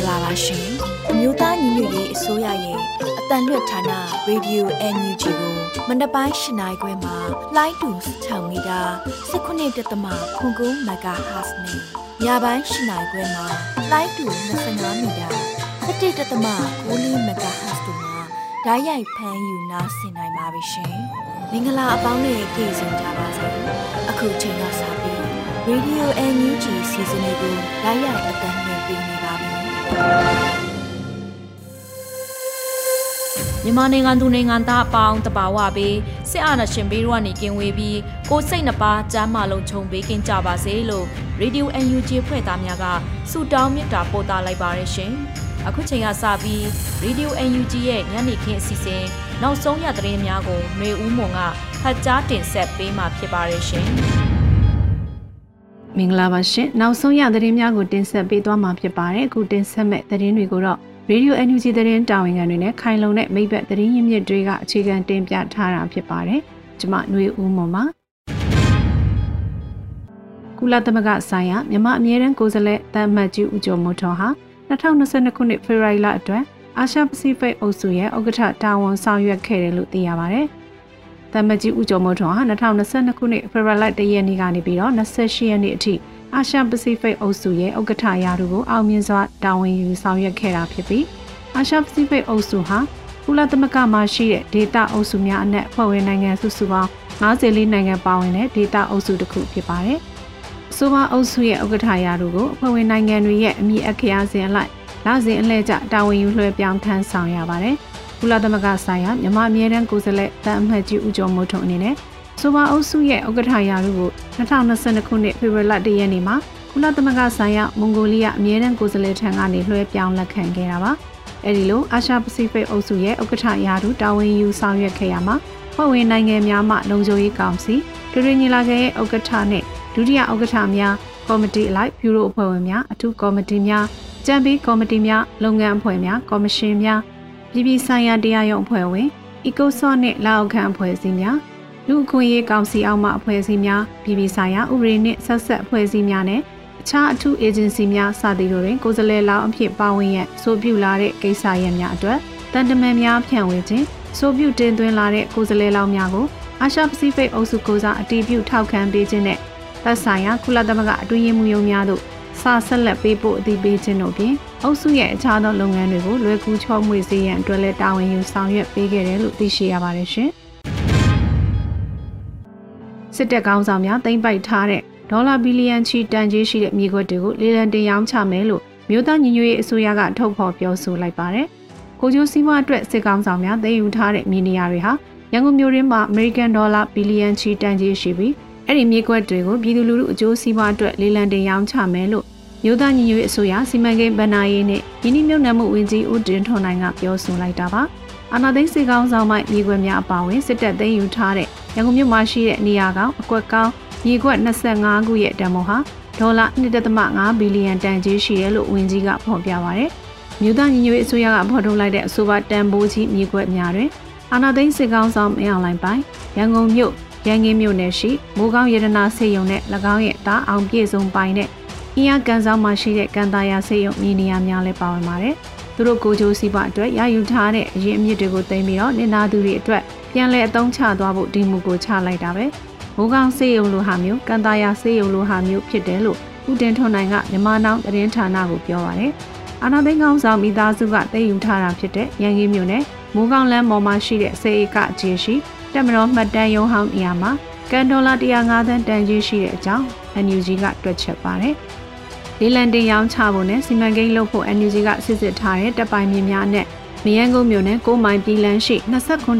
မင်္ဂလာပါရှင်အမျိုးသားညီညွတ်ရေးအစိုးရရဲ့အတန်လွတ်ဌာနရေဒီယို NUG ကိုမန္တပိုင်း၈နိုင်ခွဲမှာလိုင်းတူ6မီတာ19.7ခွန်ကုန်းမဂါဟတ်စ်နဲ့ညပိုင်း၈နိုင်ခွဲမှာလိုင်းတူ25မီတာ17.6ကိုလီမဂါဟတ်စ်တို့မှာဓာတ်ရိုက်ဖမ်းယူနားဆင်နိုင်ပါပြီရှင်မင်္ဂလာအပေါင်းနဲ့ကြည့်ကြကြပါစို့အခုချိန်ကစပြီး Radio NUG စီစဉ်လေးကိုဓာတ်ရိုက်အတန်းနဲ့ပြင်နေပါပြီ မြန်မာနိုင်ငံသူနိုင်ငံသားအပေါင်းတဘာဝပေးစစ်အာဏာရှင်ဘေးတို့ကနေကင်းဝေးပြီးကိုစိတ်နှပါကြမ်းမလုံးခြုံပေးကင်းကြပါစေလို့ Radio UNG ဖွဲ့သားများကဆုတောင်းမေတ္တာပို့သလိုက်ပါရရှင်။အခုချိန်ကစပြီး Radio UNG ရဲ့ညနေခင်းအစီအစဉ်နောက်ဆုံးရသတင်းများကိုຫນွေဦးမွန်ကဖတ်ကြားတင်ဆက်ပေးမှာဖြစ်ပါရရှင်။ မင်္ဂလာပါရှင်နောက်ဆုံးရသတင်းများကိုတင်ဆက်ပေးသွားမှာဖြစ်ပါတယ်အခုတင်ဆက်မဲ့သတင်းတွေကိုတော့ Radio NUG သတင်းတာဝန်ခံတွေနဲ့ခိုင်လုံတဲ့မိဘသတင်းရင်းမြစ်တွေကအခြေခံတင်ပြထားတာဖြစ်ပါတယ်ကျွန်မຫນွေဦးမွန်ပါကုလသမဂ္ဂဆိုင်ရာမြန်မာအမြဲတမ်းကိုယ်စားလှယ်တမ်မတ်ကြီးဦးကျော်မိုးထွန်းဟာ2022ခုနှစ်ဖေဖော်ဝါရီလအတွက်အာရှပစိဖိတ်အုပ်စုရဲ့ဥက္ကဋ္ဌတာဝန်ဆောင်ရွက်ခဲ့တယ်လို့သိရပါတယ်။ တမကြီးဦးကျော်မိုးထွန်းဟာ2022ခုနှစ်ဖေဖော်ဝါရီလ1ရက်နေ့ကနေပြီးတော့28ရက်နေ့အထိအာရှပစိဖိတ်အုပ်စုရဲ့ဥက္ကဋ္ဌရာထူးကိုအောင်မြင်စွာတာဝန်ယူဆောင်ရွက်ခဲ့တာဖြစ်ပြီးအာရှပစိဖိတ်အုပ်စုဟာကုလသမဂ္ဂမှာရှိတဲ့ဒေတာအုပ်စုများအနက်ဖွဲ့ဝင်နိုင်ငံစုစုပေါင်း54နိုင်ငံပါဝင်တဲ့ဒေတာအုပ်စုတစ်ခုဖြစ်ပါတယ်။ဆိုပါအုပ်စုရဲ့ဥက္ကဋ္ဌရာထူးကိုအဖွဲ့ဝင်နိုင်ငံတွေရဲ့အမည်အခရာစဉ်အလိုက်လစဉ်အလှည့်ကျတာဝန်ယူလွှဲပြောင်းထမ်းဆောင်ရပါတယ်။ ကုလသမဂ္ဂဆိုင်ရာမြန်မာအမြဲတမ်းကိုယ်စားလှယ်တန်အမှတ်ကြီးဦးကျော်မိုးထွန်းအနေနဲ့ဆိုပါအုပ်စုရဲ့ဥက္ကဋ္ဌရာထူးကို2022ခုနှစ်ဖေဖော်ဝါရီလ1ရက်နေ့မှာကုလသမဂ္ဂဆိုင်ရာမွန်ဂိုလီးယားအမြဲတမ်းကိုယ်စားလှယ်ထံကနေလွှဲပြောင်းလက်ခံခဲ့တာပါ။အဲဒီလိုအာရှပစိဖိတ်အုပ်စုရဲ့ဥက္ကဋ္ဌရာထူးတာဝန်ယူဆောင်ရွက်ခဲ့ရမှာဖွဲ့ဝင်နိုင်ငံများမှလုံခြုံရေးကောင်စီဒူရီညီလာခံရဲ့ဥက္ကဋ္ဌနဲ့ဒုတိယဥက္ကဋ္ဌများကော်မတီအလိုက်ဘျူရိုအဖွဲ့ဝင်များအထူးကော်မတီများကြံပေးကော်မတီများလုပ်ငန်းအဖွဲ့များကော်မရှင်များ ပြည်ပြည်ဆိုင်ရာတရားရုံးအဖွဲ့ဝင် ECOSOC နဲ့လက်အောက်ခံအဖွဲ့အစည်းများလူအခွင့်အရေးကောင်စီအောက်မှအဖွဲ့အစည်းများပြည်ပြည်ဆိုင်ရာဥပဒေနှင့်ဆက်ဆက်အဖွဲ့အစည်းများနဲ့အခြားအထူးအေဂျင်စီများစသည်တို့တွင်ကိုယ်စားလှယ်လောင်းအဖြစ်ပါဝင်ရန်ဆိုပြုလာတဲ့ကိစ္စရပ်များအတွက်တန်တမန်များဖြန့်ဝေခြင်းဆိုပြုတင်သွင်းလာတဲ့ကိုယ်စားလှယ်လောင်းများကိုအာရှပစိဖိတ်အုပ်စုကိုစားအတည်ပြုထောက်ခံပေးခြင်းနဲ့သက်ဆိုင်ရာကုလသမဂ္ဂအတွင်းရေးမှူးရုံးများသို့ စာဆက်လက်ပေးဖို့အသိပေးခြင်းတို့ဖြင့်အုပ်စုရဲ့အခြားသောလုပ်ငန်းတွေကိုလွယ်ကူချောမွေ့စေရန်အတွက်လည်းတာဝန်ယူဆောင်ရွက်ပေးခဲ့တယ်လို့သိရှိရပါတယ်ရှင်။စစ်တပ်ကောင်းဆောင်များတင်ပိုက်ထားတဲ့ဒေါ်လာဘီလီယံချီတန်ကြေးရှိတဲ့မြေခွက်တွေကိုလေလံတင်ရောင်းချမယ်လို့မြို့သားညီညွတ်ရေးအစိုးရကထုတ်ဖော်ပြောဆိုလိုက်ပါတယ်။ကိုကျိုးစီးပွားအတွက်စစ်ကောင်းဆောင်များသိမ်းယူထားတဲ့မြေနေရာတွေဟာရန်ကုန်မြို့ရင်းမှာအမေရိကန်ဒေါ်လာဘီလီယံချီတန်ကြေးရှိပြီး အဲ့ဒီမြေကွက်တွေကိုပြည်သူလူထုအကျိုးစီးပွားအတွက်လေလံတင်ရောင်းချမယ်လို့မြို့သားညီညွတ်ရေးအစိုးရစီမံကိန်းဗဏ္ဍာရေးနဲ့ယင်းနှမြုပ်နှံမှုဝန်ကြီးဦးတင်ထွန်းနိုင်ကပြောဆိုလိုက်တာပါအာနာသိန်းစေကောင်းဆောင်မှမြေကွက်များအပါအဝင်စစ်တပ်သိမ်းယူထားတဲ့ရန်ကုန်မြို့မှာရှိတဲ့နေရာကောင်အကွက်ကောင်းမြေကွက်25ခုရဲ့တန်ဖိုးဟာဒေါ်လာ1.5ဘီလီယံတန်ကြေးရှိတယ်လို့ဝန်ကြီးကဖော်ပြပါရယ်မြို့သားညီညွတ်ရေးအစိုးရကဖော်ထုတ်လိုက်တဲ့အဆိုပါတန်ဖိုးကြီးမြေကွက်များတွင်အာနာသိန်းစေကောင်းဆောင်မင်းအောင်လှိုင်ပိုင်ရန်ကုန်မြို့ ရန်ကင်းမြို့နယ်ရှိမိုးကောင်းရတနာစေယုံနဲ့၎င်းရဲ့တာအောင်ပြည့်စုံပိုင်တဲ့အင်းရကန်ဆောင်မှာရှိတဲ့ကန်တာယာစေယုံမြေနေရာများလည်းပါဝင်ပါတယ်။သူတို့ကိုကြိုးစည်းပွားအတွက်ရယူထားတဲ့အရင်အမြစ်တွေကိုသိမ်းပြီးတော့နေနာသူတွေအတွက်ပြန်လည်အသုံးချသွားဖို့ဒီမူကိုချလိုက်တာပဲ။မိုးကောင်းစေယုံလိုဟာမျိုးကန်တာယာစေယုံလိုဟာမျိုးဖြစ်တယ်လို့ဦးတင်ထွန်းနိုင်ကမြန်မာနောင်သတင်းဌာနကိုပြောပါတယ်။အာနာသိန်းကောင်းဆောင်မိသားစုကသိမ်းယူထားတာဖြစ်တဲ့ရန်ကင်းမြို့နယ်မိုးကောင်းလမ်းပေါ်မှာရှိတဲ့စေအေကအခြေရှိ တက်မတော်မှတ်တမ်းရုံးဟောင်းနေရာမှာကန်ဒေါ်လာ105သန်းတန်ကြီးရှိတဲ့အကြောင်း NUG ကတွက်ချက်ပါတယ်။လေးလံတင်ရောင်းချဖို့နဲ့စီမံကိန်းလုပ်ဖို့ NUG ကစစ်စစ်ထားတဲ့တပ်ပိုင်မြေများနဲ့မယန်းကုန်းမြို့နယ်ကိုမိုင်ပြည်လန်းရှိ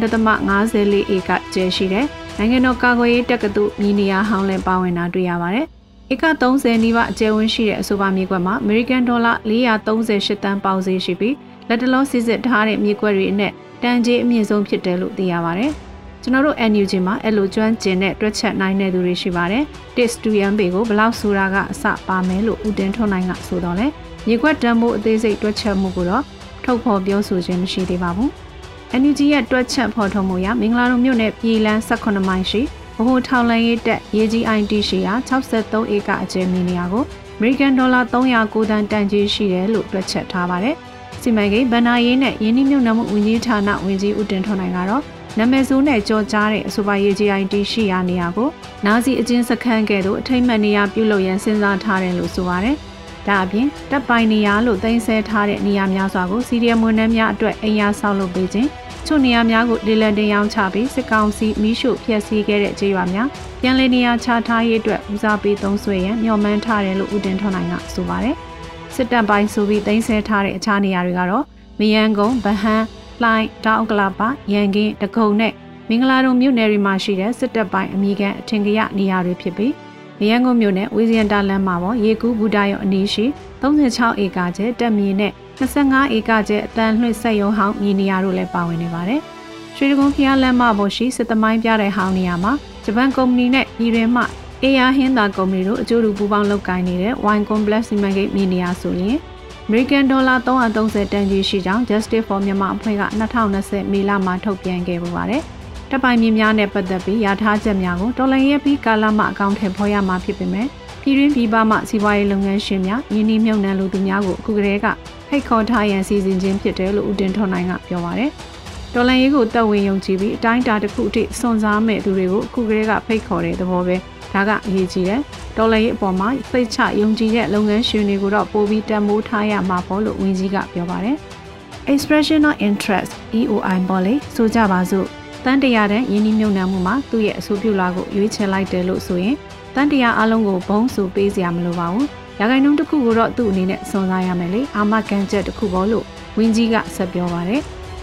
29.54ဧကကျဲရှိတဲ့နိုင်ငံတော်ကာကွယ်ရေးတက္ကသိုလ်မြေနေရာဟောင်းလည်းပါဝင်တာတွေ့ရပါတယ်။ဧက30နီးပါးအကျယ်ဝန်းရှိတဲ့အဆိုပါမြေကွက်မှာ American Dollar 438တန်းပေါက်ဈေးရှိပြီးလက်တလုံးစစ်စစ်ထားတဲ့မြေကွက်တွေအနက်တန်ကြေးအမြင့်ဆုံးဖြစ်တယ်လို့သိရပါတယ်။ ကျွန်တော်တို့ NUG မှာအဲ့လိုကျွမ်းကျင်တဲ့တွက်ချက်နိုင်တဲ့သူတွေရှိပါတယ်။ Test to Yan ပေကိုဘလောက်ဆိုတာကအစပါမယ်လို့ဦးတင်ထွန်းနိုင်ကဆိုတော့လေမြေကွက်တန်ဖို့အသေးစိတ်တွက်ချက်မှုကိုတော့ထုတ်ဖော်ပြောဆိုခြင်းမရှိသေးပါဘူး။ NUG ရဲ့တွက်ချက်ဖော်ထုတ်မှုရမင်္ဂလာတို့မြို့နယ်ပြည်လန်း18မိုင်ရှိဗဟိုထောင်လန်းရေးတက်ရေးကြီး IT ရှိရာ63ဧကအကျယ်မီနေရာကို American Dollar 309တန်တန်ကြီးရှိတယ်လို့တွက်ချက်ထားပါတယ်။စီမံကိန်းဗဏ္ဍာရေးနဲ့ယင်းနှိမ့်မြုံနှမှုဝန်ကြီးဌာနဝန်ကြီးဦးတင်ထွန်းနိုင်ကတော့ နာမည်ဆိုးနဲ့ကြော်ကြားတဲ့အဆိုပါရေးကြီး IT ရှိရာနေရာကိုနာစီအချင်းစခန်းကဲ့သို့အထိမ့်မှန်နေရာပြုလုပ်ရန်စဉ်းစားထားတယ်လို့ဆိုပါတယ်။ဒါအပြင်တပ်ပိုင်နေရာလို့သိမ်းဆဲထားတဲ့နေရာများစွာကိုစီရီယမ်ဝန်ထမ်းများအတွက်အိမ်ယာဆောက်လုပ်ပေးခြင်းချို့နေရာများကိုလေလံတင်ရောင်းချပြီးစစ်ကောင်စီမိရှုဖျက်ဆီးခဲ့တဲ့ကြေးရွာများပြန်လည်နေရာချထားရေးအတွက်ဦးစားပေးသုံးစွဲရန်မျှော်မှန်းထားတယ်လို့ဦးတင်ထွန်းနိုင်ကဆိုပါတယ်။စစ်တပ်ပိုင်းဆိုပြီးတင်ဆက်ထားတဲ့အခြားနေရာတွေကတော့မယန်းကုန်းဗဟန်း လှိုင်းတောင်ကလာပါရန်ကင်းတကုံနဲ့မင်္ဂလာတုံမြို့နယ်တွေမှာရှိတဲ့စစ်တပ်ပိုင်းအမိခံအထင်ကရနေရာတွေဖြစ်ပြီးမယန်းကုန်းမြို့နယ်ဝီဇီယန်တာလမ်းမှာပေါ့ရေကူးဘူတာရောအနီးရှိ36ဧကကျဲတက်မြေနဲ့25ဧကကျဲအတန်လွှင့်ဆက်ရုံဟောင်းမြေနေရာတို့လည်းပါဝင်နေပါတယ်။ရွှေတကုန်းဖျားလမ်းမပေါ်ရှိစစ်သမိုင်းပြတဲ့ဟောင်းနေရာမှာဂျပန်ကုမ္ပဏီနဲ့ပြည်တွင်းမှအေယာဟင်းသာကုမ္ပဏီတို့အကျိုးတူပူးပေါင်းလုပ်ကိုင်နေတဲ့ Wine Complex စီမံကိန်းမြေနေရာဆိုရင် American Dollar 330တန်ကြီးရှိကြောင်း Justice for Myanmar အဖွဲ့က2020မေလမှာထုတ်ပြန်ခဲ့ပူပါတယ်။တပ်ပိုင်မြေများနဲ့ပတ်သက်ပြီးရထားချက်များကိုတော်လိုင်းရဲ့ပြီးကာလမှအကောင့်ထဲဖော်ရမှာဖြစ်ပေမဲ့ပြည်တွင်းပြည်ပမှစီးပွားရေးလုပ်ငန်းရှင်များယင်းနှိမ့်မြုံနှံလူသူများကိုအခုကတည်းကဖိတ်ခေါ်ထားရန်စီစဉ်ခြင်းဖြစ်တယ်လို့ဦးတင်ထွန်းနိုင်ကပြောပါတယ်။တော်လန်ရေးကိုတက်ဝင်ယုံကြည်ပြီးအတိုင်းအတာတစ်ခုအထိစွန့်စားမဲ့သူတွေကိုအခုကတည်းကဖိတ်ခေါ်တဲ့သဘောပဲ ဒါကအရေးကြီးတယ်။တော်လန်ရေးအပေါ်မှာစိတ်ချယုံကြည်တဲ့လုပ်ငန်းရှင်တွေကိုတော့ပိုပြီးတန်ဖိုးထားရမှာပေါ့လို့ဝန်ကြီးကပြောပါတယ်။ expression of interest EOI ပေါ်လေဆိုကြပါစို့တန်တရာတဲ့ယင်းနှမြုံနှံမှုမှာသူ့ရဲ့အဆိုပြုလာကိုရွေးချယ်လိုက်တယ်လို့ဆိုရင်တန်တရာအလုံးကိုဘုံဆိုပေးစရာမလိုပါဘူးရာဂိုင်နှုန်းတစ်ခုကိုတော့သူ့အနေနဲ့စွန့်စားရမယ်လေအာမကန်ချက်တစ်ခုပေါ့လို့ဝင်းကြီးကဆက်ပြောပါတယ်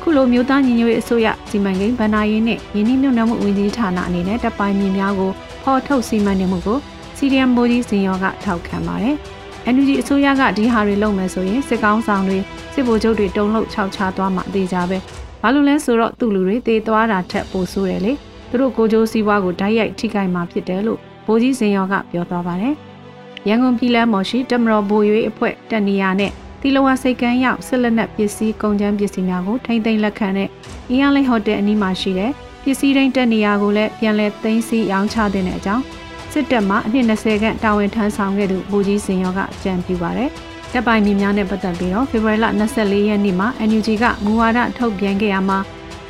ခုလိုမျိုးသားညီညွတ်ရေးအစိုးရစီမံကိန်းဗဏ္ဍာရေးနဲ့ယင်းနှမြုံနှံမှုဝန်ကြီးဌာနအနေနဲ့တပ်ပိုင်းမြေများကိုဖော်ထုတ်စီမံနေမှုကိုစီရီယမ်မိုးကြီးစင်ရောကထောက်ခံပါတယ်။ NUG အစိုးရကဒီဟာတွေလုပ်မယ်ဆိုရင်စစ်ကောင်းဆောင်တွေစစ်ဗိုလ်ချုပ်တွေတုံ့လှုပ်ခြောက်ခြားသွားမှအသေးကြပဲ။ဘာလို့လဲဆိုတော့သူ့လူတွေတေးသွားတာထက်ပိုဆိုးတယ်လေ။သူတို့ကိုကြိုးစည်းဝါးကိုဓာတ်ရိုက်ထိခိုက်မှာဖြစ်တယ်လို့ဗိုလ်ကြီးစင်ရောကပြောသွားပါတယ်။ရန်ကုန်ပြည်လမ်းမော်ရှိတမတော်ဘိုရွေးအဖွဲ့တန်နီယာနဲ့ တီလဝါစိတ်ကန်းရောက်ဆက်လက်နက်ပစ္စည်းကုန်ကျန်းပစ္စည်းများကိုထိမ့်သိမ်းလက်ခံတဲ့အင်းရလိဟိုတယ်အနီးမှာရှိတဲ့ပစ္စည်းတိုင်းတက်နေရာကိုလည်းပြန်လည်သိမ်းဆည်းရောင်းချတဲ့အကြောင်းစစ်တပ်မှအနှစ်20ခန့်တာဝန်ထမ်းဆောင်ခဲ့သူဗိုလ်ကြီးစင်ရောကအကြံပြုပါတယ်။တပ်ပိုင်မြေများနဲ့ပတ်သက်ပြီးတော့ဖေဖော်ဝါရီလ24ရက်နေ့မှာ NUG ကမူဝါဒထုတ်ပြန်ခဲ့ရမှာ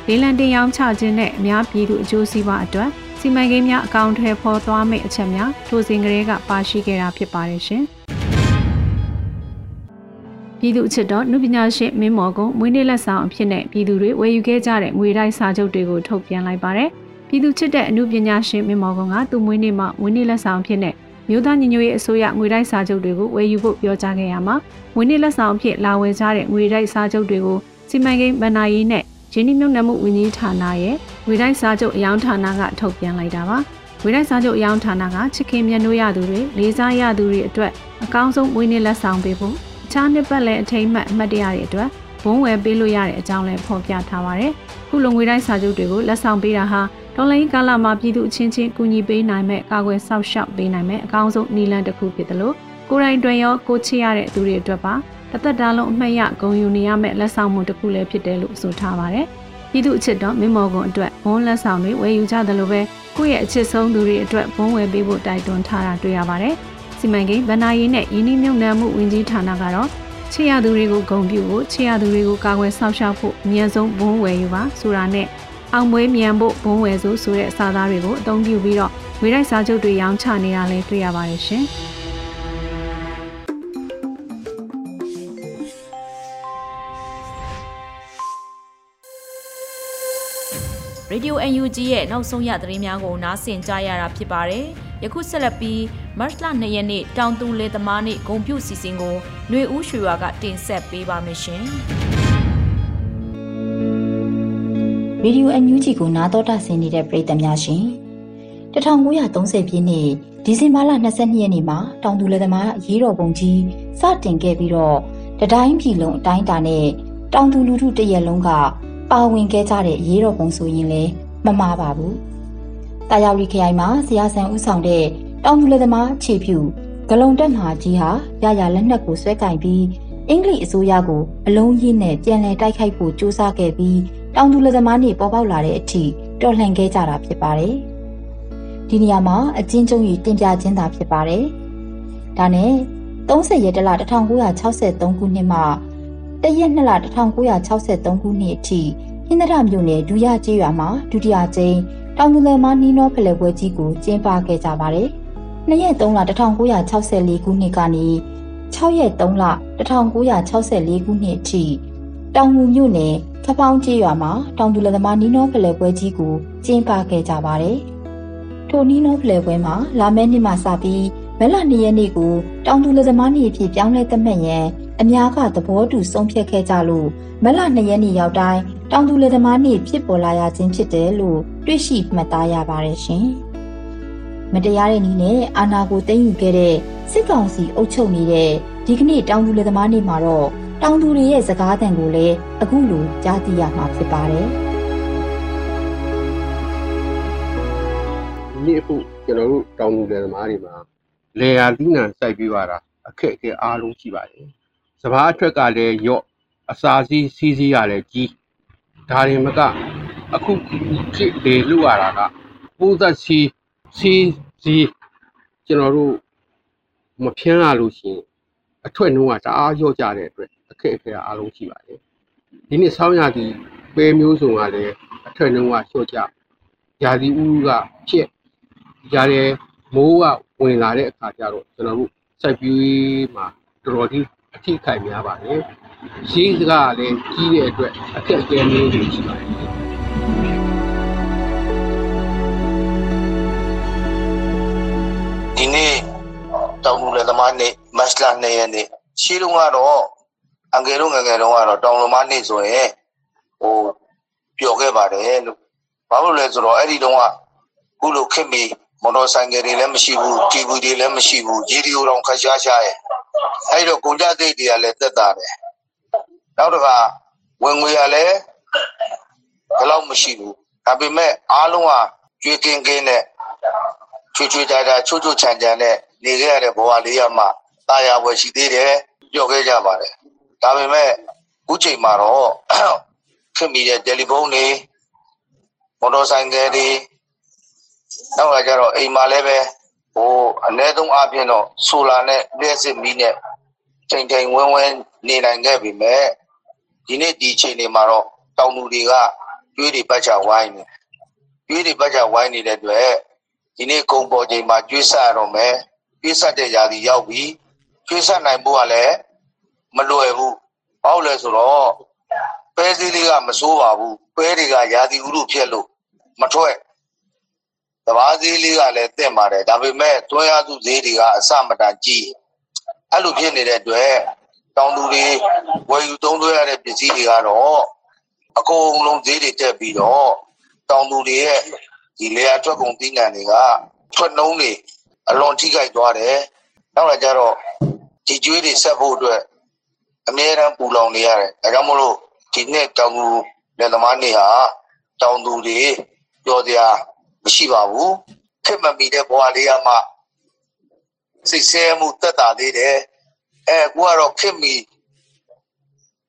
လေးလံတင်ရောင်းချခြင်းနဲ့အများပြည်သူအကျိုးစီးပွားအတွက်စီမံကိန်းများအကောင့်ထဲပေါ်သွားမယ့်အချက်များထိုစဉ်ကလေးကပါရှိခဲ့တာဖြစ်ပါတယ်ရှင်။ ပြည်သူအချစ်တော်နုပညာရှင်မင်းမော်ကုန်းမွေးနေ့လက်ဆောင်အဖြစ်နဲ့ပြည်သူတွေဝယ်ယူခဲ့ကြတဲ့ငွေတိုက်စာချုပ်တွေကိုထုတ်ပြန်လိုက်ပါတယ်။ပြည်သူချစ်တဲ့အနုပညာရှင်မင်းမော်ကုန်းကသူ့မွေးနေ့မှာမွေးနေ့လက်ဆောင်အဖြစ်နဲ့မြို့သားညီညွတ်ရေးအစိုးရငွေတိုက်စာချုပ်တွေကိုဝယ်ယူဖို့ပြောကြားခဲ့ရမှာငွေနေ့လက်ဆောင်အဖြစ်လာဝယ်ကြတဲ့ငွေတိုက်စာချုပ်တွေကိုစီမံကိန်းဗဏ္ဍာရေးနဲ့ရင်းနှီးမြှုပ်နှံမှုဝန်ကြီးဌာနရဲ့ငွေတိုက်စာချုပ်အယောင်ဌာနကထုတ်ပြန်လိုက်တာပါ။ငွေတိုက်စာချုပ်အယောင်ဌာနကချစ်ခင်မြတ်နိုးရသူတွေလေးစားရသူတွေအတွက်အကောင်းဆုံးမွေးနေ့လက်ဆောင်ပေးဖို့ အခြားနှစ်ပတ်လည်အထိမ်းအမှတ်အမှတ်တရတွေအတွက်ဘုံဝယ်ပေးလို့ရတဲ့အကြောင်းလည်းဖော်ပြထားပါတယ်။ခုလိုငွေတိုက်စာချုပ်တွေကိုလက်ဆောင်ပေးတာဟာဒေါ်လာကာလမှာပြည်သူအချင်းချင်းကူညီပေးနိုင်မဲ့ကာကွယ်ဆောက်ရှောက်ပေးနိုင်မဲ့အကောင်းဆုံးနည်းလမ်းတစ်ခုဖြစ်တယ်လို့ကိုရိုင်းတွင်ရောကိုချစ်ရတဲ့သူတွေအတွက်ပါတသက်တာလုံးအမှတ်ရဂုဏ်ယူနေရမယ့်လက်ဆောင်မှုတစ်ခုလည်းဖြစ်တယ်လို့ဆိုထားပါတယ်။ပြည်သူအချစ်တော်မင်းမော်ကွန်အတွက်ဘုံလက်ဆောင်တွေဝယ်ယူကြတယ်လို့ပဲကိုယ့်ရဲ့အချစ်ဆုံးသူတွေအတွက်ဘုံဝယ်ပေးဖို့တိုက်တွန်းထားတာတွေ့ရပါတယ်။ စီမံကိန်းဗဏ္ဍာရေးနဲ့ယင်းနှိမ့်မြုံနှံမှုဝန်ကြီးဌာနကတော့ချေရသူတွေကိုဂုဏ်ပြုဖို့ချေရသူတွေကိုကာကွယ်ဆောက်ရှောက်ဖို့အမြန်ဆုံးဘုံဝယ်ယူပါဆိုတာနဲ့အောင်ပွဲမြန်ဖို့ဘုံဝယ်စုဆိုတဲ့စာသားတွေကိုအသုံးပြုပြီးတော့ဝေတိုက်စာချုပ်တွေရောင်းချနေတာလည်းတွေ့ရပါတယ်ရှင်။ Radio UNG ရဲ့နောက်ဆုံးရသတင်းများကိုနားဆင်ကြရတာဖြစ်ပါတယ်။ ယခုဆက်လက်ပြီးမတ်လ2ရက်နေ့တောင်သူလေသမားနေ့ဂုံပြုစီစဉ်ကိုຫນွေဦးရွှေဝါကတင်ဆက်ပေးပါမယ်ရှင်။ရေဒီယိုအန်ယူဂျီကိုနားတော်တာဆင်နေတဲ့ပရိသတ်များရှင်1930ပြည့်နှစ်ဒီဒီဇင်ဘာလ22ရက်နေ့မှာတောင်သူလယ်သမားရေးတော်ပုံကြီးစတင်ခဲ့ပြီးတော့တတိုင်းပြည်လုံးအတိုင်းအတာနဲ့တောင်သူလူထုတရက်လုံးကပါဝင်ခဲ့ကြတဲ့ရေးတော်ပုံဆိုရင်လည်းမမှားပါဘူး။ တာယာရီခရိုင်မှာဇရာဆန်ဦးဆောင်တဲ့တောင်သူလယ်သမားခြေဖြူဂလုံတက်မှာကြီးဟာရရလက်နက်ကိုဆွဲကင်ပြီးအင်္ဂလိပ်အစိုးရကိုအလုံးရင်းနဲ့ပြန်လည်တိုက်ခိုက်ဖို့ကြိုးစားခဲ့ပြီးတောင်သူလယ်သမားတွေပေါ်ပေါက်လာတဲ့အထိတော်လှန်ခဲ့ကြတာဖြစ်ပါတယ်။ဒီနေရာမှာအချင်းကျုံကြီးတင်ပြခြင်းသာဖြစ်ပါတယ်။ဒါနဲ့30ရက်တလ1963ခုနှစ်မှတရက်2လ1963ခုနှစ်အထိဟင်းသရမြို့နယ်ဒူရကျေးရွာမှာဒုတိယကြိမ် တောင်သူလယ်မားနီးနောဖလှယ်ပွဲကြီးကိုကျင်းပခဲ့ကြပါတယ်။2ရက်3လ1964ခုနှစ်ကနေ6ရက်3လ1964ခုနှစ်အထိတောင်ငူမြို့နယ်ခပောင်းကျေးရွာမှာတောင်သူလယ်သမားနီးနောဖလှယ်ပွဲကြီးကိုကျင်းပခဲ့ကြပါတယ်။ထိုနီးနောဖလှယ်ပွဲမှာလာမယ့်နှစ်မှစပြီးမလ2ရက်နေ့ကိုတောင်သူလယ်သမားနေ့အဖြစ်ပြောင်းလဲသတ်မှတ်ရန်အများကသဘောတူဆုံးဖြတ်ခဲ့ကြလို့မလ2ရက်နေ့ရောက်တိုင်း တောင်သူလယ်သမားနေ့ဖြစ်ပေါ်လာရခြင်းဖြစ်တယ်လို့တွေ့ရှိမှတ်သားရပါတယ်ရှင်။မတရားတဲ့နည်းနဲ့အာဏာကိုသိမ်းယူခဲ့တဲ့စစ်ကောင်စီအုပ်ချုပ်နေတဲ့ဒီကနေ့တောင်သူလယ်သမားနေ့မှာတော့တောင်သူတွေရဲ့စကားသံကိုလည်းအခုလိုကြားသိရမှာဖြစ်ပါတယ်။ဒီနေ့အခုကျွန်တော်တို့တောင်သူလယ်သမားတွေမှာလေယာသီးနှံစိုက်ပြီးပါတာအခက်အခဲအားလုံးရှိပါတယ်။စဘာအထွက်ကလည်းရော့အစာစီးစီးစီးရလည်းကြီး ဒါတွေမက အခုဖြစ်လေလို့ရတာကပိုးသက်စီစီးစီးကျွန်တော်တို့မဖြန်းရလို့ရှိရင်အထွတ်နှုံးကတအားရော့ကြတဲ့အတွက်အခက်အခဲအားလုံးရှိပါတယ်။ဒီနေ့ဆောင်းရသည်ပဲမျိုးစုံကလည်းအထွတ်နှုံးကလျှော့ကြရာသီဥတုကဖြစ်ကြတယ်မိုးကဝင်လာတဲ့အခါကျတော့ကျွန်တော်တို့စိုက်ပျိုးမှာတော်တော်ကြီး အထိခိုက်များပါတယ်။ရှိစကားလည်းကြီးတဲ့အတွက်အခက်အခဲမျိုးတွေရှိပါတယ်ဒီနေ့တောင်လူလည်းသမားနေ့မတ်လ2ရက်နေ့ရှိတော့ကတော့အငယ်တို့ငယ်ငယ်တုန်းကတော့တောင်လူမနေ့ဆိုရင်ဟိုပျော်ခဲ့ပါတယ်လို့ဘာလို့လဲဆိုတော့အဲ့ဒီတုန်းကခုလိုခင်မီမော်တော်ဆိုင်ကယ်တွေလည်းမရှိဘူးတီဗီတွေလည်းမရှိဘူးရေဒီယိုတော့ခက်ရှားရှားရဲ့ အဲ့တော့ကုန်ကြသိတ်တွေကလည်းတက်တာတယ်နောက်တစ်ခါဝင်ငွေရလည်းဘယ်လောက်မရှိဘူးဒါပေမဲ့အားလုံးကကြွေးကင်းကင်းနဲ့ချွေချွေကြကြချွတ်ချွတ်ချန်ချန်နဲ့နေခဲ့ရတဲ့ဘဝလေးရမှတာယာဝယ်ရှိသေးတယ်ပြောခဲ့ကြပါတယ်ဒါပေမဲ့အခုချိန်မှာတော့ခင်မိတဲ့တယ်လီဖုန်းတွေမော်တော်ဆိုင်ကယ်တွေနောက်ကကြတော့အိမ်မှာလည်းပဲ ဟိုအ ਨੇ ဆုံးအပြင်တော့ဆိုလာနဲ့လျှက်စစ်မီးနဲ့ချိန်ချိန်ဝင်းဝင်းနေနိုင်ခဲ့ပြီမဲ့ဒီနေ့ဒီချိန်တွေမှာတော့တောင်သူတွေကကျွေးတွေပတ်ချဝိုင်းနေကျွေးတွေပတ်ချဝိုင်းနေတဲ့အတွက်ဒီနေ့ကုံပေါ်ချိန်မှာကျွေးဆက်ရတော့မယ်ကျွေးဆက်တဲ့ຢာဒီရောက်ပြီကျွေးဆက်နိုင်ဖို့ကလည်းမလွယ်ဘူးဘာလို့လဲဆိုတော့ပဲစည်းလေးကမစိုးပါဘူးပဲတွေကຢာဒီဥရုဖြစ်လို့မထွက် တဘာဈေးလေးကလည်းတင့်ပါတယ်ဒါပေမဲ့တွန်းရသူဈေးတွေကအစမတန်ကြီးအဲ့လိုဖြစ်နေတဲ့အတွက်တောင်သူတွေဝယ်ယူသုံးသွဲရတဲ့ပစ္စည်းတွေကတော့အကုန်လုံးဈေးတွေတက်ပြီးတော့တောင်သူတွေရဲ့ဒီလေယာထွက်ကုန်သီးနှံတွေကထွက်နှုံးတွေအလွန်ထိခိုက်သွားတယ်နောက်လာကြတော့ဒီကျွေးတွေဆက်ဖို့အတွက်အများအားပူလောင်နေရတယ်ဒါကြောင့်မလို့ဒီနေ့တောင်သူလယ်သမားတွေဟာတောင်သူတွေပြောစရာ မရှိပါဘူးခက်မမီတဲ့ဘဝလေးကမှစိတ်ဆဲမှုတက်တာသေးတယ်အဲကိုကတော့ခက်မီ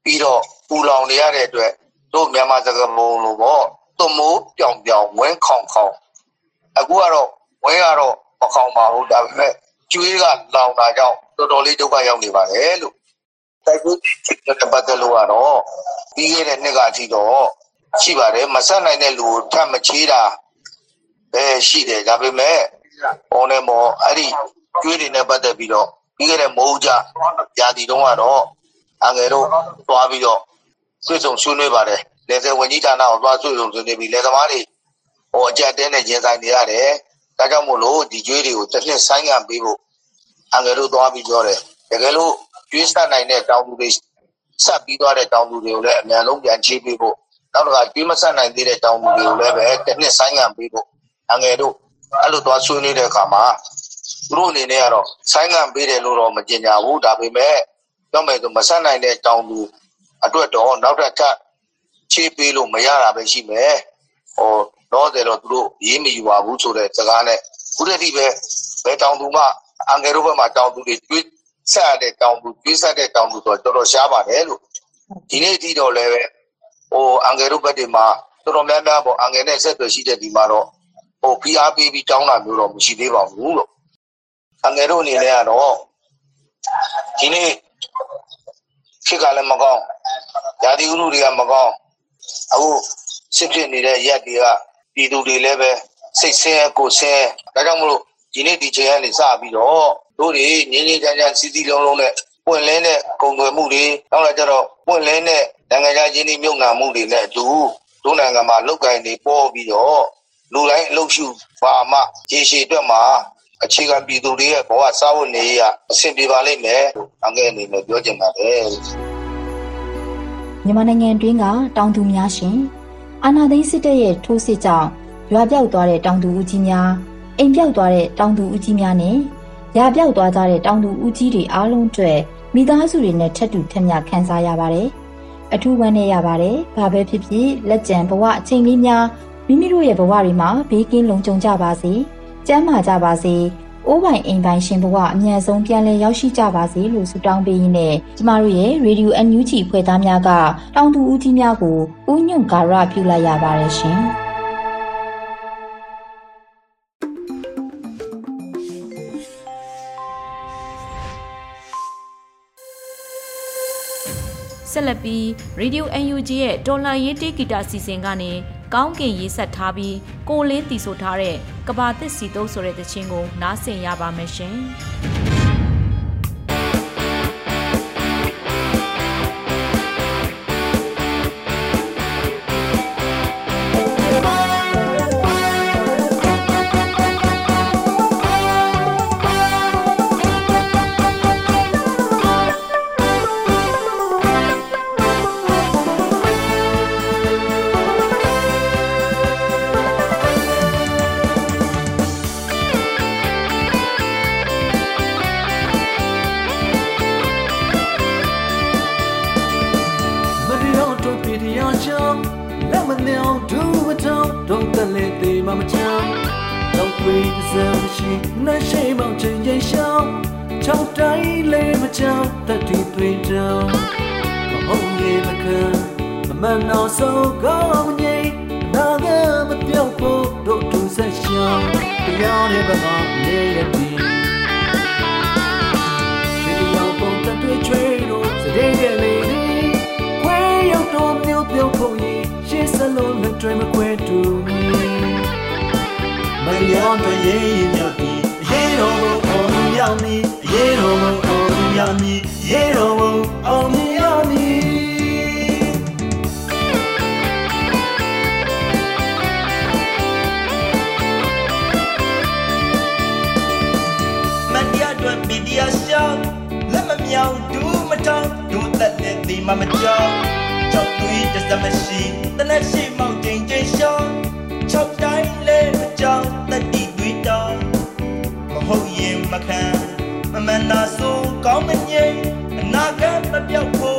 ပြီးတော့ပူလောင်နေရတဲ့အတွက်တို့မြန်မာစကားမုံလို့ပေါ့သွမိုးပြောင်ပြောင်ဝင်းခေါင်ခေါင်အခုကတော့ဝင်းကတော့မခေါင်ပါဘူးဒါပေမဲ့ကျွေးကလောင်တာကြောင့်တော်တော်လေးဒုက္ခရောက်နေပါတယ်လို့တိုက်ပွဲတဲ့ပတ်သက်လို့ကတော့ပြီးခဲ့တဲ့နှစ်ကအထိတော့ရှိပါတယ်မဆက်နိုင်တဲ့လူကိုထပ်မချေးတာ ပဲရှိတယ်ဒါပေမဲ့ဟောနေမောအဲ့ဒီကျွေးတွေနဲ့ပတ်သက်ပြီးတော့ပြီးခဲ့တဲ့မိုးကြရာသီတုန်းကတော့အငယ်တို့သွားပြီးတော့ဆွေးဆုံဆွေးနွေးပါတယ်လေဆယ်ဝင်ကြီးဌာနကိုသွားဆွေးဆုံဆွေးနွေးပြီးလေသမားတွေဟိုအကြက်တဲနဲ့ရင်ဆိုင်နေရတယ်ဒါကြောင့်မို့လို့ဒီကျွေးတွေကိုတစ်နှစ်ဆိုင်းငံပေးဖို့အငယ်တို့သွားပြီးပြောတယ်တကယ်လို့ကျွေးဆက်နိုင်တဲ့တောင်သူတွေဆက်ပြီးသွားတဲ့တောင်သူတွေကိုလည်းအများလုံးပြန်ချေးပေးဖို့နောက်တစ်ခါကျွေးမဆက်နိုင်သေးတဲ့တောင်သူတွေကိုလည်းပဲတစ်နှစ်ဆိုင်းငံပေးဖို့ အငယ်တို့အဲ့လိုသွားဆွေးနွေးတဲ့အခါမှာသူတို့အနေနဲ့ကတော့ဆိုင်းငံပေးတယ်လို့တော့မကြေညာဘူးဒါပေမဲ့ပြောမယ်ဆိုမဆက်နိုင်တဲ့တောင်သူအတွက်တော့နောက်တစ်ထပ်ချေးပေးလို့မရတာပဲရှိမယ်ဟိုတော့တယ်တော့သူတို့ရေးမယူပါဘူးဆိုတဲ့စကားနဲ့ခုတည်းဒီပဲဘယ်တောင်သူမှအန်ဂယ်တို့ဘက်မှာတောင်သူတွေတွေးဆက်ရတဲ့တောင်သူတွေးဆက်တဲ့တောင်သူဆိုတော့တော်တော်ရှားပါတယ်လို့ဒီနေ့အထိတော့လည်းပဲဟိုအန်ဂယ်တို့ဘက်တွေမှာတော်တော်များများပေါ့အန်ဂယ်နဲ့ဆက်သွယ်ရှိတဲ့ဒီမှာတော့ ဟို PR ပေးပြီးတောင်းတာမျိုးတော့မရှိသေးပါဘူးလို့အငယ်တို့အနေနဲ့ကတော့ဒီနေ့ခေတ်ကလည်းမကောင်းယာတိဥရုတွေကမကောင်းအခုစစ်ဖြစ်နေတဲ့ရက်တွေကပြည်သူတွေလည်းပဲစိတ်ဆင်းရဲကိုဆင်းရဲဒါကြောင့်မလို့ဒီနေ့ဒီချိန်ကနေစပြီးတော့တို့တွေငင်းငင်းချမ်းချမ်းစီစီလုံးလုံးနဲ့ပွင့်လင်းတဲ့ကုန်သွယ်မှုတွေနောက်လာကြတော့ပွင့်လင်းတဲ့နိုင်ငံခြားချင်းမြုပ်နှံမှုတွေနဲ့အတူတို့နိုင်ငံမှာလုတ်ကင်တွေပေါ်ပြီးတော့ လူတိုင်းအလုပ်ရှုပါမှရေရှည်အတွက်မှာအခြေခံပြည်သူတွေရဲ့ဘဝစားဝတ်နေရအဆင်ပြေပါလိမ့်မယ်အငယ်အနေနဲ့ပြောချင်ပါတယ်မြန်မာနိုင်ငံတွင်းကတောင်သူများရှင်အာနာသိန်းစစ်တပ်ရဲ့ထိုးစစ်ကြောင့်ရွာပြောက်သွားတဲ့တောင်သူဦးကြီးများအိမ်ပြောက်သွားတဲ့တောင်သူဦးကြီးများနဲ့ရာပြောက်သွားကြတဲ့တောင်သူဦးကြီးတွေအားလုံးအတွက်မိသားစုတွေနဲ့ထပ်တူထက်မြခံစားရပါတယ်အထူးဝမ်းနည်းရပါတယ်ဘာပဲဖြစ်ဖြစ်လက်ကျန်ဘဝအချိန်လေးများ မိမိတို့ရဲ့ဘဝတွေမှာဘေးကင်းလုံခြုံကြပါစေ။ကျန်းမာကြပါစေ။အိုးပိုင်အိမ်ပိုင်ရှင်ဘဝအမြန်ဆုံးပြန်လည်ရောက်ရှိကြပါစေလို့ဆုတောင်းပေးရင်းနဲ့ကျမတို့ရဲ့ Radio NUG ဖွဲ့သားများကတောင်သူဦးကြီးများကိုဥညွန့်ကာရပြုလိုက်ရပါတယ်ရှင်။ဆက်လက်ပြီး Radio UNG ရဲ့တော်လှန်ရေးတေးဂီတာစီစဉ်ကနေ ကောင်းကင်ရေးဆက်ထားပြီးကိုလင်းတီဆိုထားတဲ့ကဘာသစ်စီတုပ်ဆိုတဲ့တခြင်းကိုနားဆင်ရပါမယ်ရှင်။ တွေမခွဲတူမီမလျောင်းတွေရေးရင်မြတ်ဒီရေးတော်ဘုံအောင်ရမည်ရေးတော်ဘုံအောင်ရမည်ရေးတော်ဘုံအောင် မမကြောက်ကြောက်သွေးတစမရှိတလက်ရှိမောက်ချိန်ချိန်ရှောင်းချောက်တိုင်းလဲမကြောက်တတိသွေးတောင်းမဟုတ်ရင်မခံမမနာဆိုကောင်းမငိမ့်အနာဂတ်မပြောက်ဖို့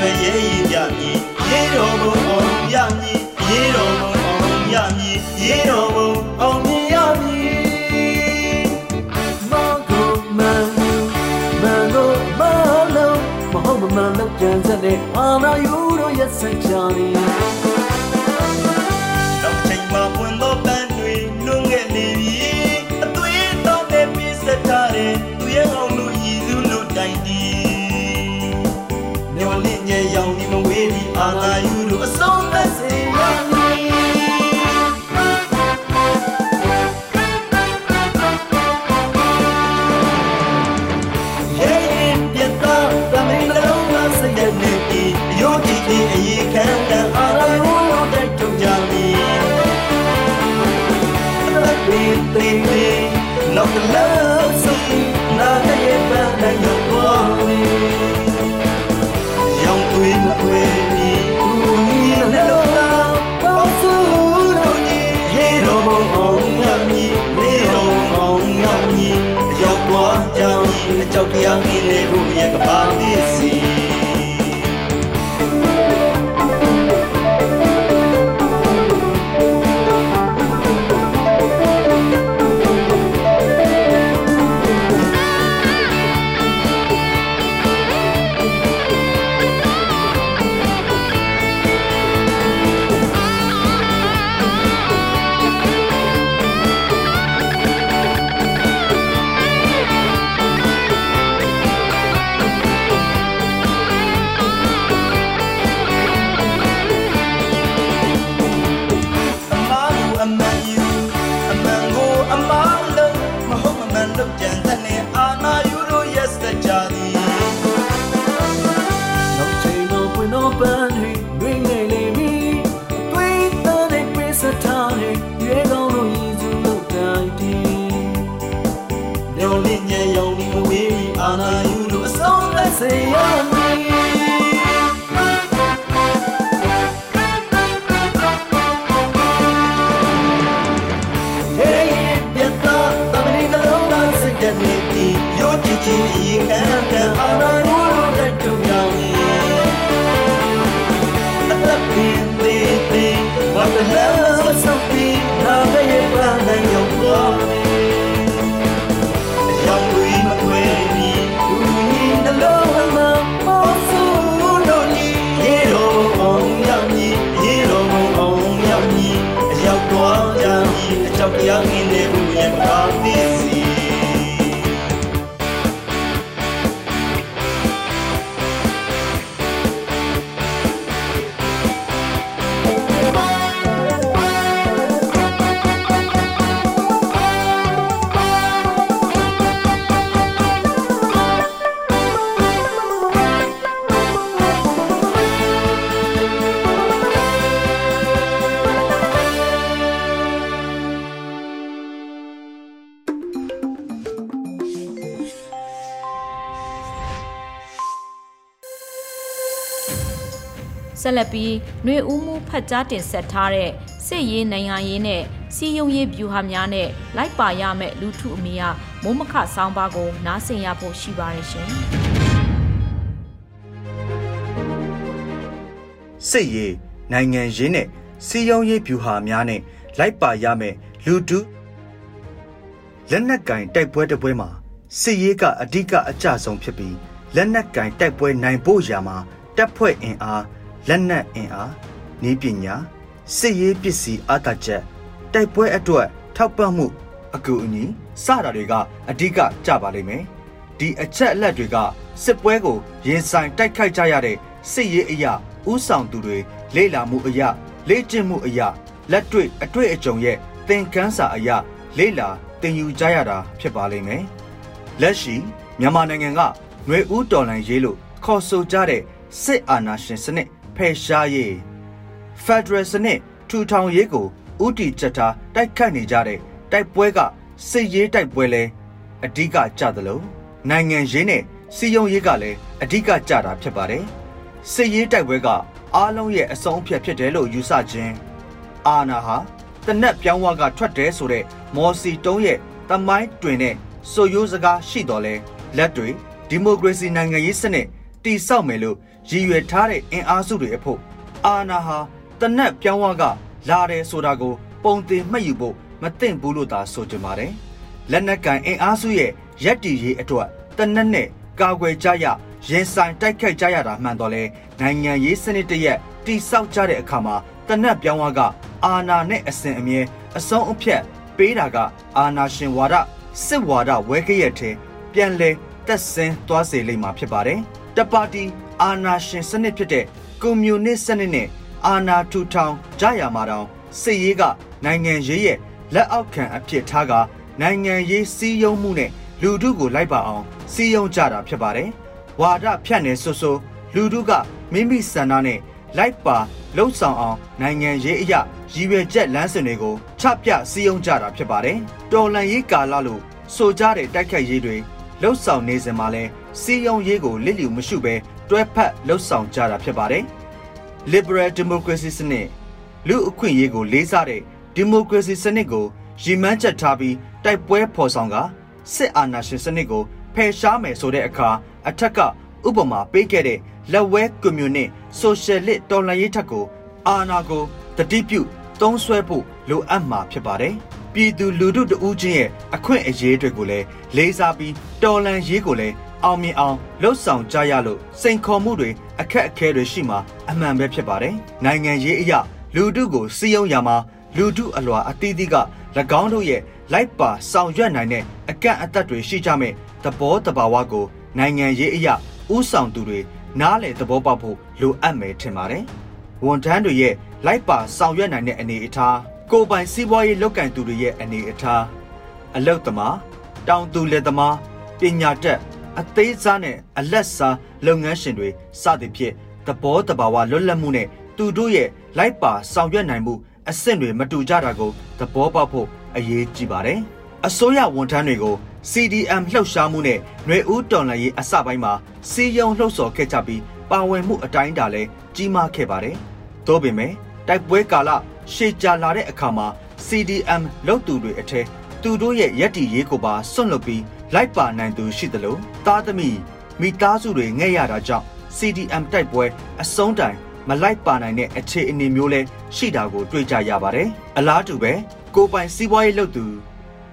တရားတွေရဲ့ရည်ကြမြည်ရေတော်ဘုံအောင်ရမည်ရေတော်ဘုံအောင်ရမည်ရေတော်ဘုံအောင်ရမည်မကိုမန်မန်ကိုမလုံးမဟုတ်မမှန်လို့ကြံစတဲ့အာနာယူတို့ရဲ့ဆက်ချာနေ ရောင်ဒီမဝေးဒီအာနာယူတို့အဆုံးသတ်စေရမည်ယေပြတ်သားသမင်းလုံးမစတဲ့နေပြီရိုးကြည့်ပြီးအရေးခံတဲ့အာ Watermelon, the now they are brown and you're ဆက်လက်ပြီးຫນွေဦးမှုဖတ်ကြားတင်ဆက်ထားတဲ့စစ်ရေးနိုင်ငံရေးနဲ့စီယုံရေးဗျူဟာများနဲ့လိုက်ပါရမယ့်လူထုအမိယမိုးမခဆောင်းပါးကိုနားဆင်ရဖို့ရှိပါတယ်ရှင်။စစ်ရေးနိုင်ငံရေးနဲ့စီးရုံးရေးဗျူဟာများနဲ့လိုက်ပါရမယ်လူတုလက်နက်ကင်တိုက်ပွဲတစ်ပွဲမှာစစ်ရေးကအဓိကအကျဆုံးဖြစ်ပြီးလက်နက်ကင်တိုက်ပွဲနိုင်ဖို့ရာမှာတပ်ဖွဲ့အင်အား လက်နက်အင်အားနည်းပညာစစ်ရေးပစ္စည်းအားသာချက်တိုက်ပွဲအတွက်ထောက်ပံ့မှုအကူအညီစတာတွေကအဓိကကြပါလိမ့်မယ်ဒီအချက်အလက်တွေကစစ်ပွဲကိုရင်ဆိုင်တိုက်ခိုက်ကြရတဲ့စစ်ရေးအရာဥဆောင်သူတွေလေ့လာမှုအရာလေ့ကျင့်မှုအရာလက်တွေ့အတွေ့အကြုံရဲ့သင်ခန်းစာအရာလေ့လာသင်ယူကြရတာဖြစ်ပါလိမ့်မယ်လက်ရှိမြန်မာနိုင်ငံကຫນွေဦးတော်လှန်ရေးလို့ခေါ်ဆိုကြတဲ့စစ်အာဏာရှင်စနစ် ဖယ်ရှားရေး Federal စနစ်ထူထောင်ရေးကိုဥတီချက်ထားတိုက်ခတ်နေကြတဲ့တိုက်ပွဲကစစ်ရေးတိုက်ပွဲလဲအဓိကကြသလိုနိုင်ငံရေးနဲ့စီယုံရေးကလည်းအဓိကကြတာဖြစ်ပါတယ်စစ်ရေးတိုက်ပွဲကအားလုံးရဲ့အဆုံးအဖြတ်ဖြစ်တယ်လို့ယူဆခြင်းအာနာဟာတနက်ပြောင်းဝါကထွက်တယ်ဆိုတဲ့မော်စီတုံးရဲ့တမိုင်းတွင်တဲ့ဆိုရိုးစကားရှိတော်လဲလက်တွေဒီမိုကရေစီနိုင်ငံရေးစနစ်တည်ဆောက်မယ်လို့ ရည်ရွယ်ထားတဲ့အင်အားစုတွေအဖို့အာနာဟာတနက်ပြောင်းဝါကလာတယ်ဆိုတာကို ပုံတင်မှတ်ယူဖို့မသင့်ဘူးလို့သာဆိုကြပါတယ်လက်နက်ကန်အင်အားစုရဲ့ရက်တီရေးအတွက်တနက်နဲ့ကာကွယ်ကြရရင်ဆိုင်တိုက်ခိုက်ကြရတာမှန်တော့လဲနိုင်ငံရေးစနစ်တရက်တိဆောက်ကြတဲ့အခါမှာတနက်ပြောင်းဝါကအာနာနဲ့အစဉ်အမြဲအဆုံးအဖြတ်ပေးတာကအာနာရှင်ဝါဒစစ်ဝါဒဝဲခရက်တဲ့ပြန်လဲတက်ဆင်းသွားစေလိမ့်မှာဖြစ်ပါတယ် တပါတီအာနာရှင်စနစ်ဖြစ်တဲ့ကွန်မြူနစ်စနစ်နဲ့အာနာထူထောင်ကြရမှာတောင်စစ်ရေးကနိုင်ငံရေးရဲ့လက်အောက်ခံအဖြစ်ထားကနိုင်ငံရေးစည်းရုံးမှုနဲ့လူထုကိုလိုက်ပါအောင်စည်းရုံးကြတာဖြစ်ပါတယ်။ဝါဒဖြန့်နေဆိုဆိုလူထုကမိမိစံနာနဲ့လိုက်ပါလှုပ်ဆောင်အောင်နိုင်ငံရေးအရာရည်ရွယ်ချက်လမ်းစဉ်တွေကိုချပြစည်းရုံးကြတာဖြစ်ပါတယ်။တော်လန်ရေးကာလလို့ဆိုကြတဲ့တိုက်ခိုက်ရေးတွေ လှုပ်ဆောင်နေစဉ်မှာလဲစီယုံရေးကိုလစ်လျူမရှုပဲတွဲဖက်လှုပ်ဆောင်ကြတာဖြစ်ပါတယ်။ Liberal Democracy စနစ်လူအခွင့်အရေးကိုလေးစားတဲ့ Democracy စနစ်ကိုရည်မှန်းချက်ထားပြီးတိုက်ပွဲဖော်ဆောင်ကစစ်အာဏာရှင်စနစ်ကိုဖယ်ရှားမယ်ဆိုတဲ့အခါအထက်ကဥပမာပေးခဲ့တဲ့လက်ဝဲကွန်မြူနစ်ဆိုရှယ်လစ်တော်လှန်ရေးထက်ကိုအာဏာကိုတတိပြုသုံးဆွဲဖို့လိုအပ်မှာဖြစ်ပါတယ်။ ပြည်သူလူထုတဦးချင်းရဲ့အခွင့်အရေးတွေကိုလည်းလေးစားပြီးတော်လှန်ရေးကိုလည်းအောင်မြင်အောင်လှုပ်ဆောင်ကြရလို့စိန်ခေါ်မှုတွေအခက်အခဲတွေရှိမှာအမှန်ပဲဖြစ်ပါတယ်။နိုင်ငံရေးအရာလူထုကိုစီယုံရမှာလူထုအလွာအသီးသီးက၎င်းတို့ရဲ့လိုက်ပါဆောင်ရွက်နိုင်တဲ့အကန့်အသတ်တွေရှိကြမဲ့သဘောတဘာဝကိုနိုင်ငံရေးအရာဥဆောင်သူတွေနားလည်သဘောပေါက်ဖို့လိုအပ်မယ်ထင်ပါတယ်။ဝန်ထမ်းတွေရဲ့လိုက်ပါဆောင်ရွက်နိုင်တဲ့အနေအထား ကိုပိုင်စီးပွားရေးလုပ်ကင်သူတွေရဲ့အနေအထားအလုတ်သမားတောင်သူလက်သမားပညာတတ်အသေးစားနဲ့အလက်စားလုပ်ငန်းရှင်တွေစသည်ဖြင့်သဘောတဘာဝလွတ်လပ်မှုနဲ့သူတို့ရဲ့လိုက်ပါဆောင်ရွက်နိုင်မှုအဆင့်တွေမတူကြတာကိုသဘောပေါက်ဖို့အရေးကြီးပါတယ်။အစိုးရဝန်ထမ်းတွေကို CDM လှုပ်ရှားမှုနဲ့ຫນွေဦးတော်လှန်ရေးအစပိုင်းမှာစီယုံလှုပ်ဆော်ခဲ့ကြပြီးပါဝင်မှုအတိုင်းတာလည်းကြီးမားခဲ့ပါတယ်။သို့ပေမဲ့တိုက်ပွဲကာလ ရှေ့ကြာလာတဲ့အခါမှာ CDM လှုပ်သူတွေအထက်သူတို့ရဲ့ရက်တီရေးကိုပါစွန့်လွတ်ပြီးလိုက်ပါနိုင်သူရှိသလိုသားသမီးမိသားစုတွေငဲ့ရတာကြောင့် CDM တိုက်ပွဲအဆုံးတိုင်မလိုက်ပါနိုင်တဲ့အခြေအနေမျိုးလဲရှိတာကိုတွေ့ကြရပါတယ်။အလားတူပဲကိုပိုင်စီးပွားရေးလုပ်သူ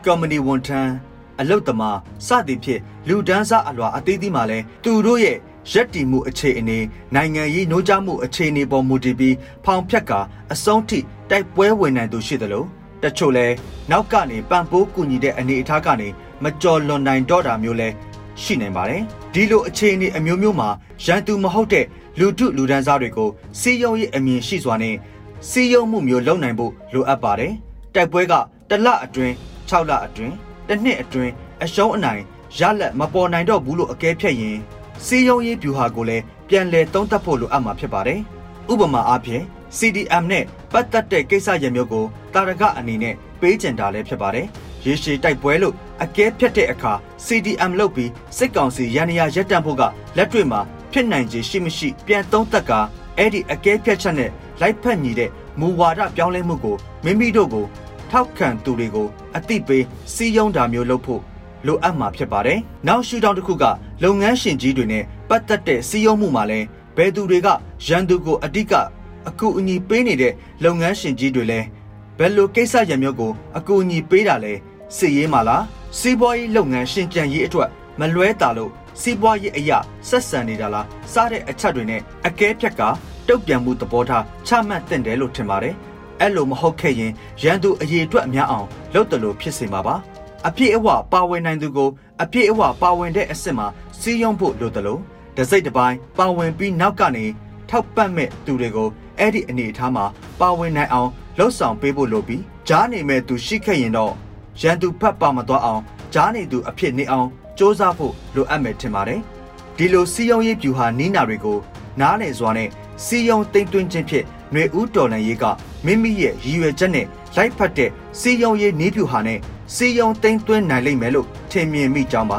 ကော်မတီဝန်ထမ်းအလုတ်သမားစသည်ဖြင့်လူဒန်းစားအလွာအသေးသေးမှလည်းသူတို့ရဲ့ရက်တီမှုအခြေအနေနိုင်ငံရေးနှိုးကြားမှုအခြေအနေပေါ်မူတည်ပြီးဖောင်ဖြတ်ကာအဆုံးထိ တိုက်ပွဲဝင်နိုင်သူရှိသလိုတချို့လဲနောက်ကနေပံပိုးကူညီတဲ့အနေအထားကနေမကြော်လွန်နိုင်တော့တာမျိုးလဲရှိနိုင်ပါတယ်ဒီလိုအခြေအနေအမျိုးမျိုးမှာရန်သူမဟုတ်တဲ့လူထုလူဒန်းစားတွေကိုစီယုံရေးအမြင်ရှိစွာနဲ့စီယုံမှုမျိုးလုပ်နိုင်ဖို့လိုအပ်ပါတယ်တိုက်ပွဲကတလအတွင်း6လအတွင်းတစ်နှစ်အတွင်းအရှုံးအနိုင်ရလက်မပေါ်နိုင်တော့ဘူးလို့အကဲဖြတ်ရင်စီယုံရေးဗျူဟာကိုလည်းပြန်လည်သုံးသပ်ဖို့လိုအပ်မှာဖြစ်ပါတယ်ဥပမာအားဖြင့် CDM နဲ့ပတ်သက်တဲ့ကိစ္စရပ်မျိုးကိုတာရကအနေနဲ့ပေးကျင်တာလည်းဖြစ်ပါတယ်ရေရှည်တိုက်ပွဲလို့အကဲဖြတ်တဲ့အခါ CDM လုပ်ပြီးစစ်ကောင်စီရန်ရာရက်တန့်ဖို့ကလက်တွေ့မှာဖြစ်နိုင်ခြေရှိမရှိပြန်သုံးသပ်ကာအဲ့ဒီအကဲဖြတ်ချက်နဲ့လိုက်ဖက်ညီတဲ့မူဝါဒပြောင်းလဲမှုကိုမိမိတို့ကိုထောက်ခံသူတွေကိုအသိပေးစီးယုံတာမျိုးလုပ်ဖို့လိုအပ်မှာဖြစ်ပါတယ်။နောက်ရှုထောင့်တစ်ခုကလုပ်ငန်းရှင်ကြီးတွေနဲ့ပတ်သက်တဲ့စီးယုံမှုမှာလဲဘယ်သူတွေကရန်သူကိုအဓိက အကူအညီပေးနေတဲ့လုပ်ငန်းရှင်ကြီးတွေလဲဘယ်လိုကိစ္စရမျိုးကိုအကူအညီပေးတာလဲစစ်ရေးမှာလားစီးပွားရေးလုပ်ငန်းရှင်ကြံရေးအတွက်မလွဲတာလို့စီးပွားရေးအရာဆက်ဆံနေတာလားစတဲ့အချက်တွေနဲ့အကဲဖြတ်ကတုတ်ပြန်မှုသဘောထားချမှတ်တင်တယ်လို့ထင်ပါတယ်အဲ့လိုမဟုတ်ခဲ့ရင်ရန်သူအရေးအတွက်အများအောင်လုပ်တယ်လို့ဖြစ်စေမှာပါအပြည့်အဝပါဝင်နိုင်သူကိုအပြည့်အဝပါဝင်တဲ့အစ်စ်မှာစီးရုံဖို့လိုတယ်လို့တစိတ်တစ်ပိုင်းပါဝင်ပြီးနောက်ကနေ ထောက်ပံ့မဲ့သူတွေကိုအဲ့ဒီအနေအထားမှာပါဝင်နိုင်အောင်လှုပ်ဆောင်ပေးဖို့လိုပြီးကြားနေမဲ့သူရှိခဲ့ရင်တော့ရန်သူဖတ်ပါမသွားအောင်ကြားနေသူအဖြစ်နေအောင်စ조사ဖို့လိုအပ်မယ်ထင်ပါတယ်ဒီလိုစီယုံရေးဗျူဟာနီးနာတွေကိုနားလည်စွာနဲ့စီယုံတိမ်တွင်းခြင်းဖြင့်ຫນွေဦးတော်လန်ရေးကမိမိရဲ့ရည်ရွယ်ချက်နဲ့လိုက်ဖက်တဲ့စီယုံရေးနီးဗျူဟာနဲ့စီယုံတိမ်တွင်းနိုင်လိမ့်မယ်လို့ထင်မြင်မိကြောင်းပါ